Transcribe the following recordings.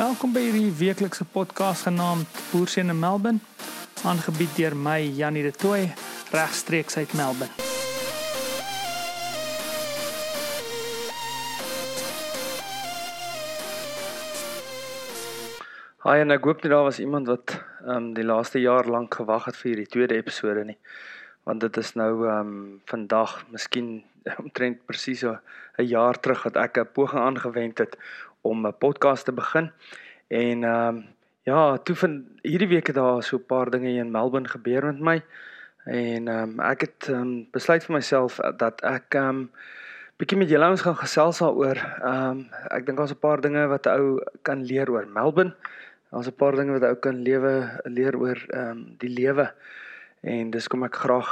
Welkom by hierdie weeklikse podcast genaamd Boerseën in Melbourne, aangebied deur my Janie de Tooy regstreeks uit Melbourne. Haai en ek hoop nie daar was iemand wat ehm um, die laaste jaar lank gewag het vir hierdie tweede episode nie. Want dit is nou ehm um, vandag, miskien omtrent presies 'n jaar terug dat ek 'n poging aangewend het om 'n podcast te begin. En ehm um, ja, toe van hierdie week het daar so 'n paar dinge in Melbourne gebeur met my. En ehm um, ek het ehm um, besluit vir myself dat ek ehm um, bietjie met julle ons gaan gesels daaroor. Ehm um, ek dink daar's 'n paar dinge wat 'n ou kan leer oor Melbourne. Daar's 'n paar dinge wat 'n ou kan lewe leer oor ehm um, die lewe. En dis kom ek graag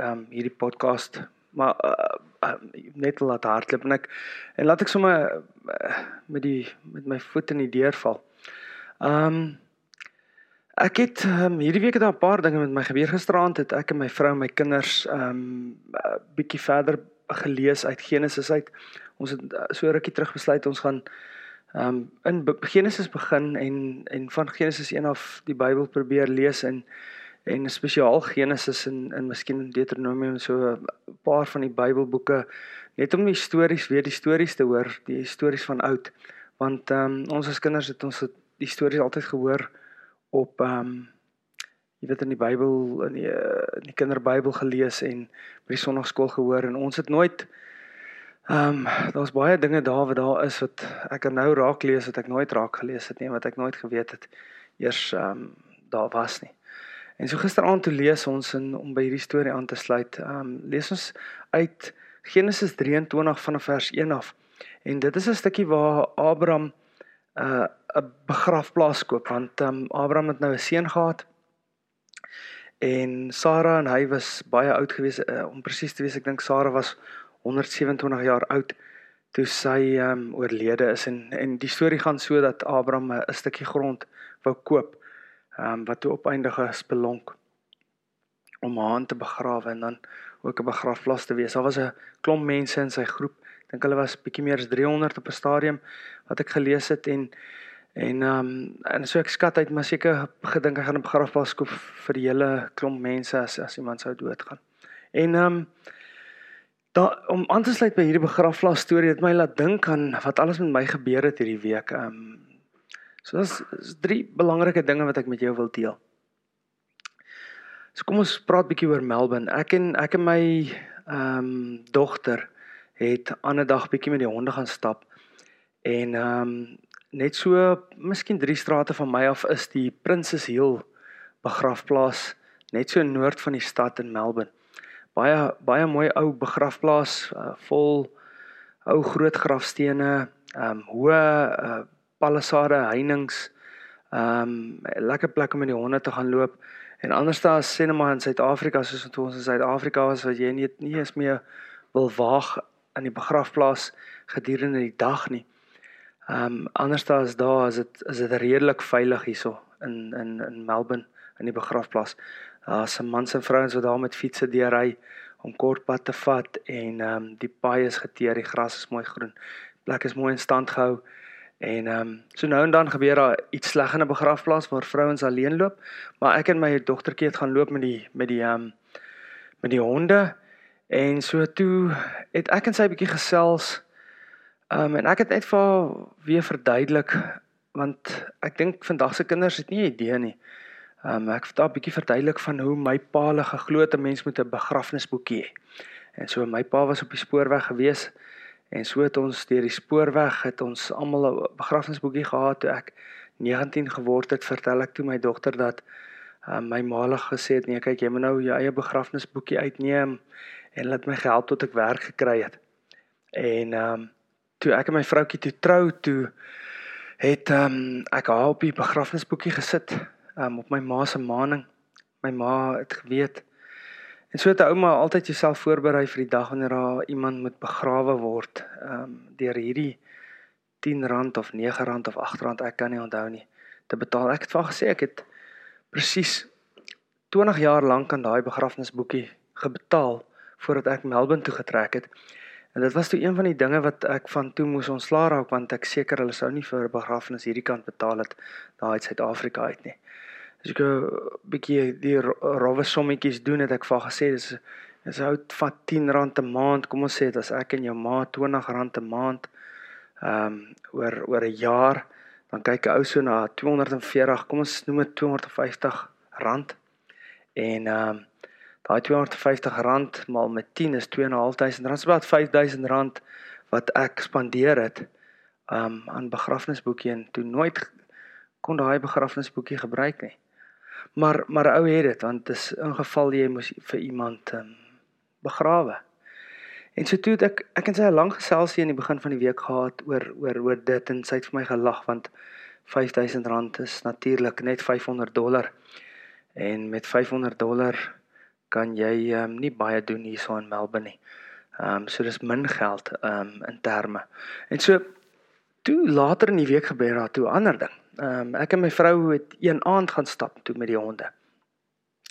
ehm um, hierdie podcast maar uh, uh, net laat hardloop en ek en laat ek sommer uh, met die met my voet in die deur val. Ehm um, ek het um, hierdie week het daar 'n paar dinge met my gebeur gisteraand het ek en my vrou en my kinders ehm um, uh, bietjie verder gelees uit Genesis uit. Ons het so rukkie terug besluit ons gaan ehm um, in Genesis begin en en van Genesis 1 af die Bybel probeer lees en en spesiaal Genesis en en miskien Deuteronomium so 'n paar van die Bybelboeke net om die stories weer die stories te hoor, die stories van oud. Want ehm um, ons as kinders het ons die stories altyd gehoor op ehm um, jy weet in die Bybel in die in die kinderbybel gelees en by die sonnaarskool gehoor en ons het nooit ehm um, daar's baie dinge daar wat daar is wat ek nou raak lees wat ek nooit raak gelees het nie wat ek nooit geweet het eers ehm um, daar was nie. En so gisteraand toe lees ons in om by hierdie storie aan te sluit. Ehm um, lees ons uit Genesis 23 vanaf vers 1 af. En dit is 'n stukkie waar Abraham 'n uh, 'n begrafplaas koop want ehm um, Abraham het nou 'n seun gehad. En Sara en hy was baie oud gewees uh, om presies te wees. Ek dink Sara was 127 jaar oud toe sy ehm um, oorlede is en en die storie gaan so dat Abraham 'n stukkie grond wou koop ehm um, wat toe opeindig is belonk om haar te begrawe en dan ook 'n begrafplaas te wees. Daar was 'n klomp mense in sy groep. Ek dink hulle was bietjie meer as 300 op 'n stadium wat ek gelees het en en ehm um, en so ek skat uit maar seker gedink ek gaan 'n begrafplaas koop vir die hele klomp mense as as iemand sou doodgaan. En ehm um, Da om aan te sluit by hierdie begrafplaas storie het my laat dink aan wat alles met my gebeur het hierdie week. Ehm um, So dis is drie belangrike dinge wat ek met jou wil deel. So kom ons praat bietjie oor Melbourne. Ek en ek en my ehm um, dogter het aan 'n dag bietjie met die honde gaan stap. En ehm um, net so miskien 3 strate van my af is die Princess Hill begrafplaas net so noord van die stad in Melbourne. Baie baie mooi ou begrafplaas uh, vol ou groot grafstene, ehm um, hoë uh, palisade, heininge. Ehm um, lekker plek om in die honde te gaan loop. En anders daar sê net maar in Suid-Afrika soos wat ons in Suid-Afrika was wat jy nie nie eens meer wil waag aan die begrafplaas gedurende die dag nie. Ehm um, anders daar is daar is dit is dit redelik veilig hierso in in in Melbourne in die begrafplaas. Daar's se mans en vrouens wat daar met fietsse deurry om kort pad te vat en ehm um, die paai is geteer, die gras is mooi groen. Plek is mooi in stand gehou. En ehm um, so nou en dan gebeur daar iets sleg in 'n begrafplaas waar vrouens alleen loop, maar ek en my dogtertjie het gaan loop met die met die ehm um, met die honde en so toe het ek en sy 'n bietjie gesels. Ehm um, en ek het net vir haar weer verduidelik want ek dink vandag se kinders het nie 'n idee nie. Ehm um, ek het daar 'n bietjie verduidelik van hoe my pa hulle geglo het 'n mens moet 'n begrafnisboekie hê. En so my pa was op die spoorweg gewees En so het ons deur die spoorweg het ons almal 'n begrafnisboekie gehad toe ek 19 geword het, vertel ek toe my dogter dat uh, my ma al gesê het nee, kyk jy moet nou jou eie begrafnisboekie uitneem en laat my help tot ek werk gekry het. En ehm um, toe ek en my vroutjie toe trou toe het ehm um, ek haar op die begrafnisboekie gesit um, op my ma se maaning. My ma het geweet En so het 'n ouma altyd jouself voorberei vir die dag wanneer daar iemand moet begrawe word, ehm um, deur hierdie R10 of R9 of R8, ek kan nie onthou nie, te betaal. Ek het van gesê ek het presies 20 jaar lank aan daai begrafnisboekie gebetaal voordat ek Melbourne toe getrek het. En dit was toe een van die dinge wat ek van toe moes ontslaa raak want ek seker hulle sou nie vir 'n begrafnis hierdie kant betaal het daai uit Suid-Afrika uit nie. As ek 'n bietjie die rowwe sommetjies doen het ek vir gesê dis dis hou vat R10 'n maand, kom ons sê dit as ek en jou ma R20 'n maand ehm um, oor oor 'n jaar. Dan kyk 'n ou so na 240, kom ons noem dit R250 en ehm um, daai R250 maal met 10 is R2.500 rand, so wat R5000 wat ek spandeer het um aan begrafnisboekie. En toe nooit kon daai begrafnisboekie gebruik nie. Maar maar ou het dit want dit is in geval jy moes vir iemand um begrawe. En so toe ek ek en sy 'n lang geselsie in die begin van die week gehad oor oor oor dit en sy het vir my gelag want R5000 is natuurlik net 500 dollar. En met 500 dollar kan jy um, nie baie doen hierso in Melbourne nie. Ehm um, so dis min geld ehm um, in terme. En so toe later in die week gebeur daar toe 'n ander ding. Ehm um, ek en my vrou het een aand gaan stap toe met die honde.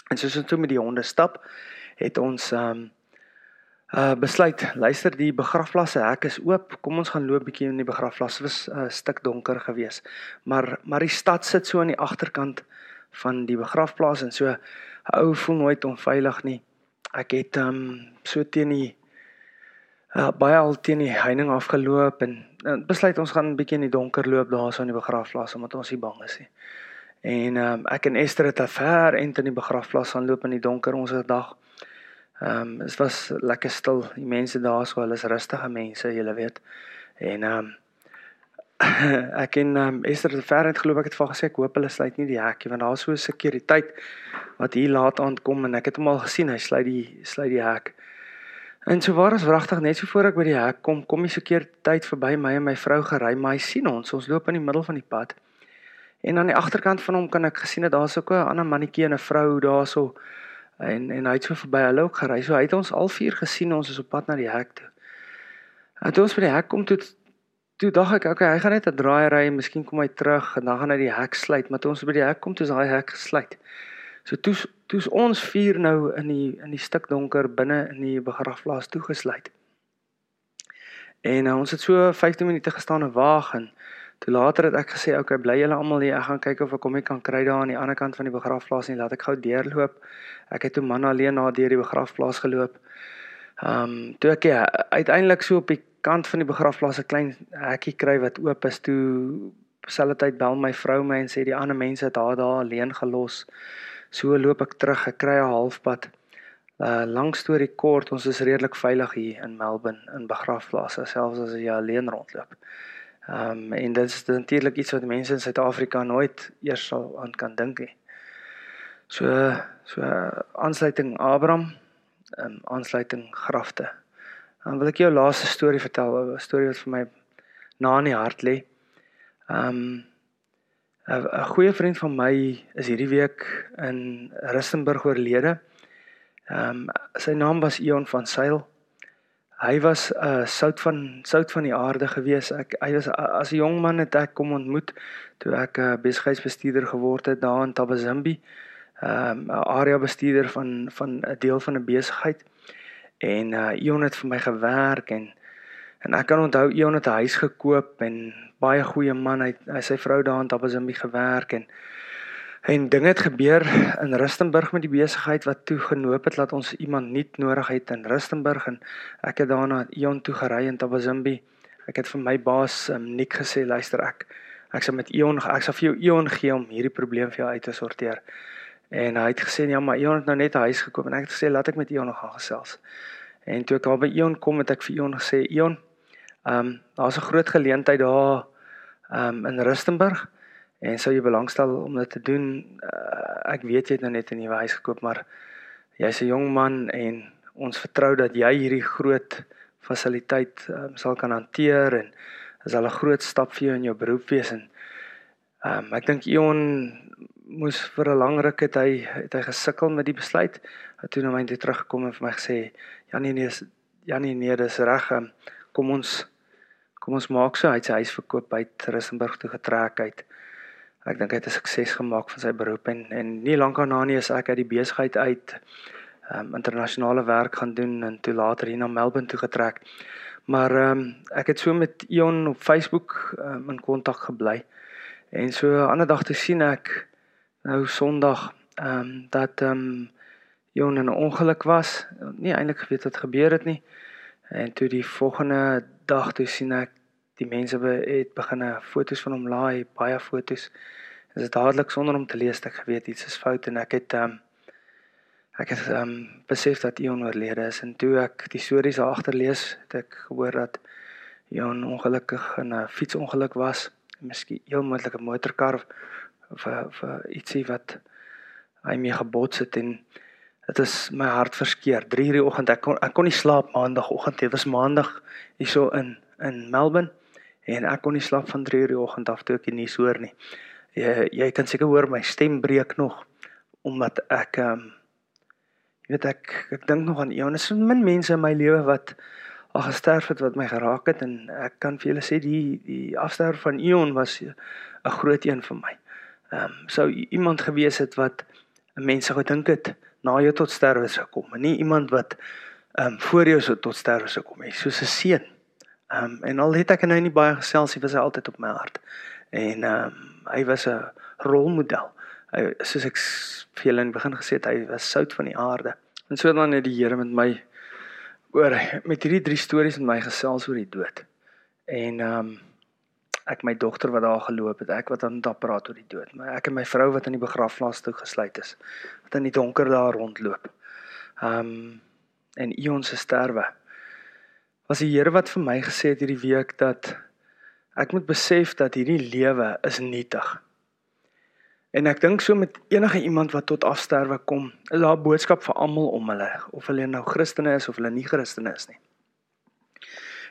En soos ons toe met die honde stap, het ons ehm um, uh besluit, luister die begrafplaas se hek is oop. Kom ons gaan loop bietjie in die begrafplaas. Dit was 'n uh, stuk donker geweest. Maar maar die stad sit so aan die agterkant van die begrafplaas en so ou voel nooit onveilig nie. Ek het ehm um, so teen die uh, baie al teen die heining afgeloop en uh, besluit ons gaan 'n bietjie in die donker loop daarso in die begrafplaas omdat ons nie bang is nie. En um, ek en Esther het ver ent in die begrafplaas gaan loop in die donker ons het dag. Ehm um, dit was lekker stil. Die mense daarso, hulle is rustige mense, jy weet. En ehm um, ek en um, Esther het ver uit geloop ek het vir gesê ek hoop hulle sluit nie die hekkie want daar is so 'n sekuriteit wat hier laat aankom en ek het hom al gesien hy sluit die sluit die hek. En so waar is wragtig net so voor ek by die hek kom kom die sekuriteit verby my en my vrou gery maar hy sien ons ons loop in die middel van die pad. En aan die agterkant van hom kan ek gesien dat daar's ook 'n ander mannetjie en 'n vrou daarso en en hy het so verby hulle ook gery. So hy het ons al vier gesien ons is op pad na die hek toe. En toe ons by die hek kom toe toe dink ek, okay, hy gaan net 'n draai ry en miskien kom hy terug en dan gaan hy die hek sluit, maar toe ons by die hek kom, toe is daai hek gesluit. So toe toe's ons vier nou in die in die stik donker binne in die begrafplaas toegesluit. En uh, ons het so 15 minute gestaan en wag en toe later het ek gesê, okay, bly julle almal hier, ek gaan kyk of ek hom kan kry daar aan die ander kant van die begrafplaas en laat ek gou deurloop. Ek het toe man alleen na deur die begrafplaas geloop. Ehm um, toe ek ja, uiteindelik so op die kant van die begrafplaas 'n klein hekkie kry wat oop is toe selfde tyd bel my vrou my en sê die ander mense het haar daar alleen gelos. So loop ek terug, ek kry 'n halfpad. Uh lang storie kort, ons is redelik veilig hier in Melbourne in begrafplase selfs as jy alleen rondloop. Ehm um, en dit is natuurlik iets wat mense in Suid-Afrika nooit eers sal aan kan dink nie. So so aansluiting Abraham, ehm um, aansluiting grafte. Dan wil ek jou laaste storie vertel, 'n storie wat vir my na in die hart lê. Um 'n goeie vriend van my is hierdie week in Rustenburg oorlede. Um sy naam was Ion van Sail. Hy was 'n uh, sout van sout van die aarde gewees. Ek hy was as 'n jong man het ek kom ontmoet toe ek 'n uh, besigheidsbestuurder geword het daar in Tabazimbi. Um 'n area bestuurder van van 'n deel van 'n besigheid en uh Ion het vir my gewerk en en ek kan onthou Ion het 'n huis gekoop en baie goeie man hy hy sy vrou daar in Tabazimbi gewerk en en dinge het gebeur in Rustenburg met die besigheid wat toe genoop het dat ons iemand nuut nodig het in Rustenburg en ek het daarna Ion toe gery in Tabazimbi ek het vir my baas um, Nick gesê luister ek ek sal met Ion ek sal vir jou Ion gee om hierdie probleem vir jou uit te sorteer. En hy het gesê ja, maar Ion het nou net 'n huis gekoop. En ek het gesê laat ek met Ion nog gaan gesels. En toe ek al by Ion kom het ek vir Ion gesê Ion, ehm um, daar's 'n groot geleentheid daar ehm um, in Rustenburg en sou jy belangstel om dit te doen? Uh, ek weet jy het nou net 'n nuwe huis gekoop, maar jy's 'n jong man en ons vertrou dat jy hierdie groot fasiliteit um, sal kan hanteer en is al 'n groot stap vir jou in jou beroep wees en ehm um, ek dink Ion moes vir 'n lang ruk het hy het hy gesukkel met die besluit. Hy toe na my toe teruggekom en vir my gesê, "Janie nee, Janie nee, dis reg. Ehm, kom ons kom ons maak so hy het sy huis verkoop uit Rissenburg toe getrek uit. Ek dink hy het 'n sukses gemaak van sy beroep en en nie lank daarna nie is ek uit die besigheid uit ehm um, internasionale werk gaan doen en toe later hier na Melbourne toe getrek. Maar ehm um, ek het so met Ion op Facebook um, in kontak gebly. En so 'n ander dag te sien ek nou Sondag ehm um, dat ehm um, Ion in 'n ongeluk was. Nie eintlik geweet wat gebeur het nie. En toe die volgende dag toe sien ek die mense het begine foto's van hom laai, baie foto's. Dit is dadelik sonder om te lees dat ek geweet iets is fout en ek het um, ek het um, besef dat Ion oorlede is en toe ek die stories agter lees, het ek gehoor dat Ion ongelukkig in 'n fietsongeluk was, miskien heel moontlik 'n motorkar of of ietsie wat hy mee gebots het en dit is my hart verskeer. 3:00 in die oggend ek kon ek kon nie slaap maandagooggend. Dit was maandag hierso in in Melbourne en ek kon nie slaap van 3:00 in die oggend af toe ek die nuus hoor nie. Jy jy kan seker hoor my stem breek nog omdat ek ehm um, Jy weet ek ek dink nog aan Eon. Is so min mense in my lewe wat al gesterf het wat my geraak het en ek kan vir julle sê die die afsterwe van Eon was 'n groot een vir my. Ehm um, sou iemand gewees het wat mense gedink het na jou tot sterwe sou kom, en nie iemand wat ehm um, voor jou sou tot sterwe sou kom nie, soos 'n seun. Ehm um, en al het ek nou nie baie gesels nie, was hy altyd op my hart. En ehm um, hy was 'n rolmodel. Hy soos ek vir julle in die begin gesê het, hy was sout van die aarde. En so dan het die Here met my oor met hierdie drie stories met my gesels oor die dood. En ehm um, ek my dogter wat daar geloop het, ek wat aan daar praat oor die dood. Maar ek en my vrou wat in die begrafplaas toe gesluit is, wat in die donker daar rondloop. Ehm um, en Ion se sterwe. Was die Here wat vir my gesê het hierdie week dat ek moet besef dat hierdie lewe is nietig. En ek dink so met enige iemand wat tot afsterwe kom, is daar 'n boodskap vir almal om hulle, of hulle nou Christene is of hulle nie Christene is nie.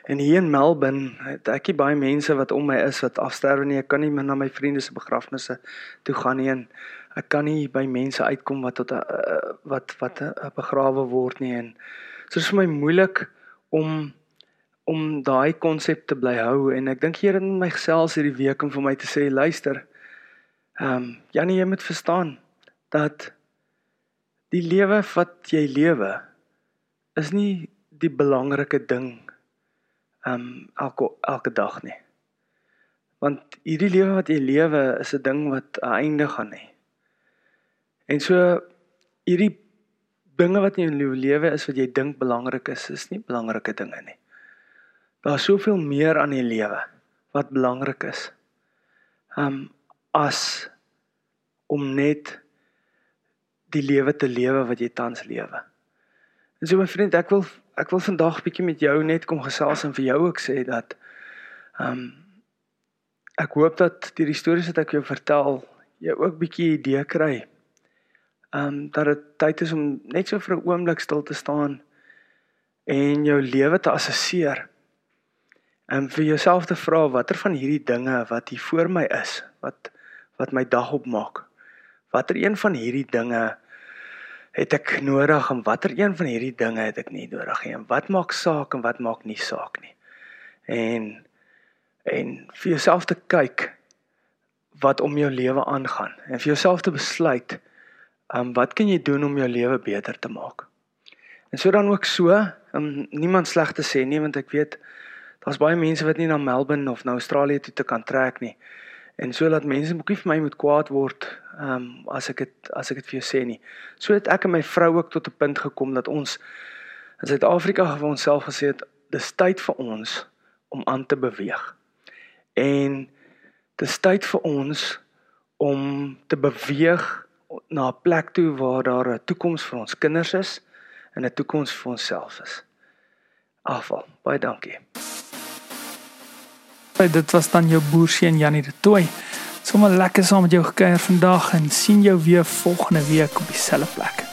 En hier in Melbourne het ek baie mense wat om my is wat afsterwe nie. Ek kan nie meer na my vriende se begrafnisse toe gaan nie en ek kan nie by mense uitkom wat tot 'n wat wat 'n begrawe word nie en so is vir my moeilik om om daai konsep te bly hou en ek dink hier in my gesels hierdie week om vir my te sê luister Ehm um, Janie, jy moet verstaan dat die lewe wat jy lewe is nie die belangrike ding um, elke elke dag nie. Want hierdie lewe wat jy lewe is 'n ding wat einde gaan hê. En so hierdie dinge wat in jou lewe is wat jy dink belangrik is, is nie belangrike dinge nie. Daar's soveel meer aan die lewe wat belangrik is. Ehm um, as om net die lewe te lewe wat jy tans lewe. En so my vriend, ek wil ek wil vandag bietjie met jou net kom gesels en vir jou ook sê dat ehm um, ek hoop dat die stories wat ek jou vertel jy ook bietjie idee kry. Ehm um, dat dit tyd is om net so vir 'n oomblik stil te staan en jou lewe te assesseer. En vir jouself te vra watter van hierdie dinge wat hier voor my is, wat wat my dag opmaak. Watter een van hierdie dinge het ek nodig en watter een van hierdie dinge het ek nie nodig nie? Wat maak saak en wat maak nie saak nie? En en vir jouself te kyk wat om jou lewe aangaan en vir jouself te besluit um wat kan jy doen om jou lewe beter te maak? En so dan ook so, um niemand sleg te sê nie want ek weet daar's baie mense wat nie na Melbourne of na Australië toe te kan trek nie en so laat mense ook nie vir my moet kwaad word ehm um, as ek dit as ek dit vir jou sê nie. So het ek en my vrou ook tot 'n punt gekom dat ons in Suid-Afrika vir onsself gesê het dis tyd vir ons om aan te beweeg. En dis tyd vir ons om te beweeg na 'n plek toe waar daar 'n toekoms vir ons kinders is en 'n toekoms vir onsself is. Afval. Baie dankie. Dit was dan jou boerseun Janie de Tooi. Sommige lekker saam met jou gekuier vandag en sien jou weer volgende week op dieselfde plek.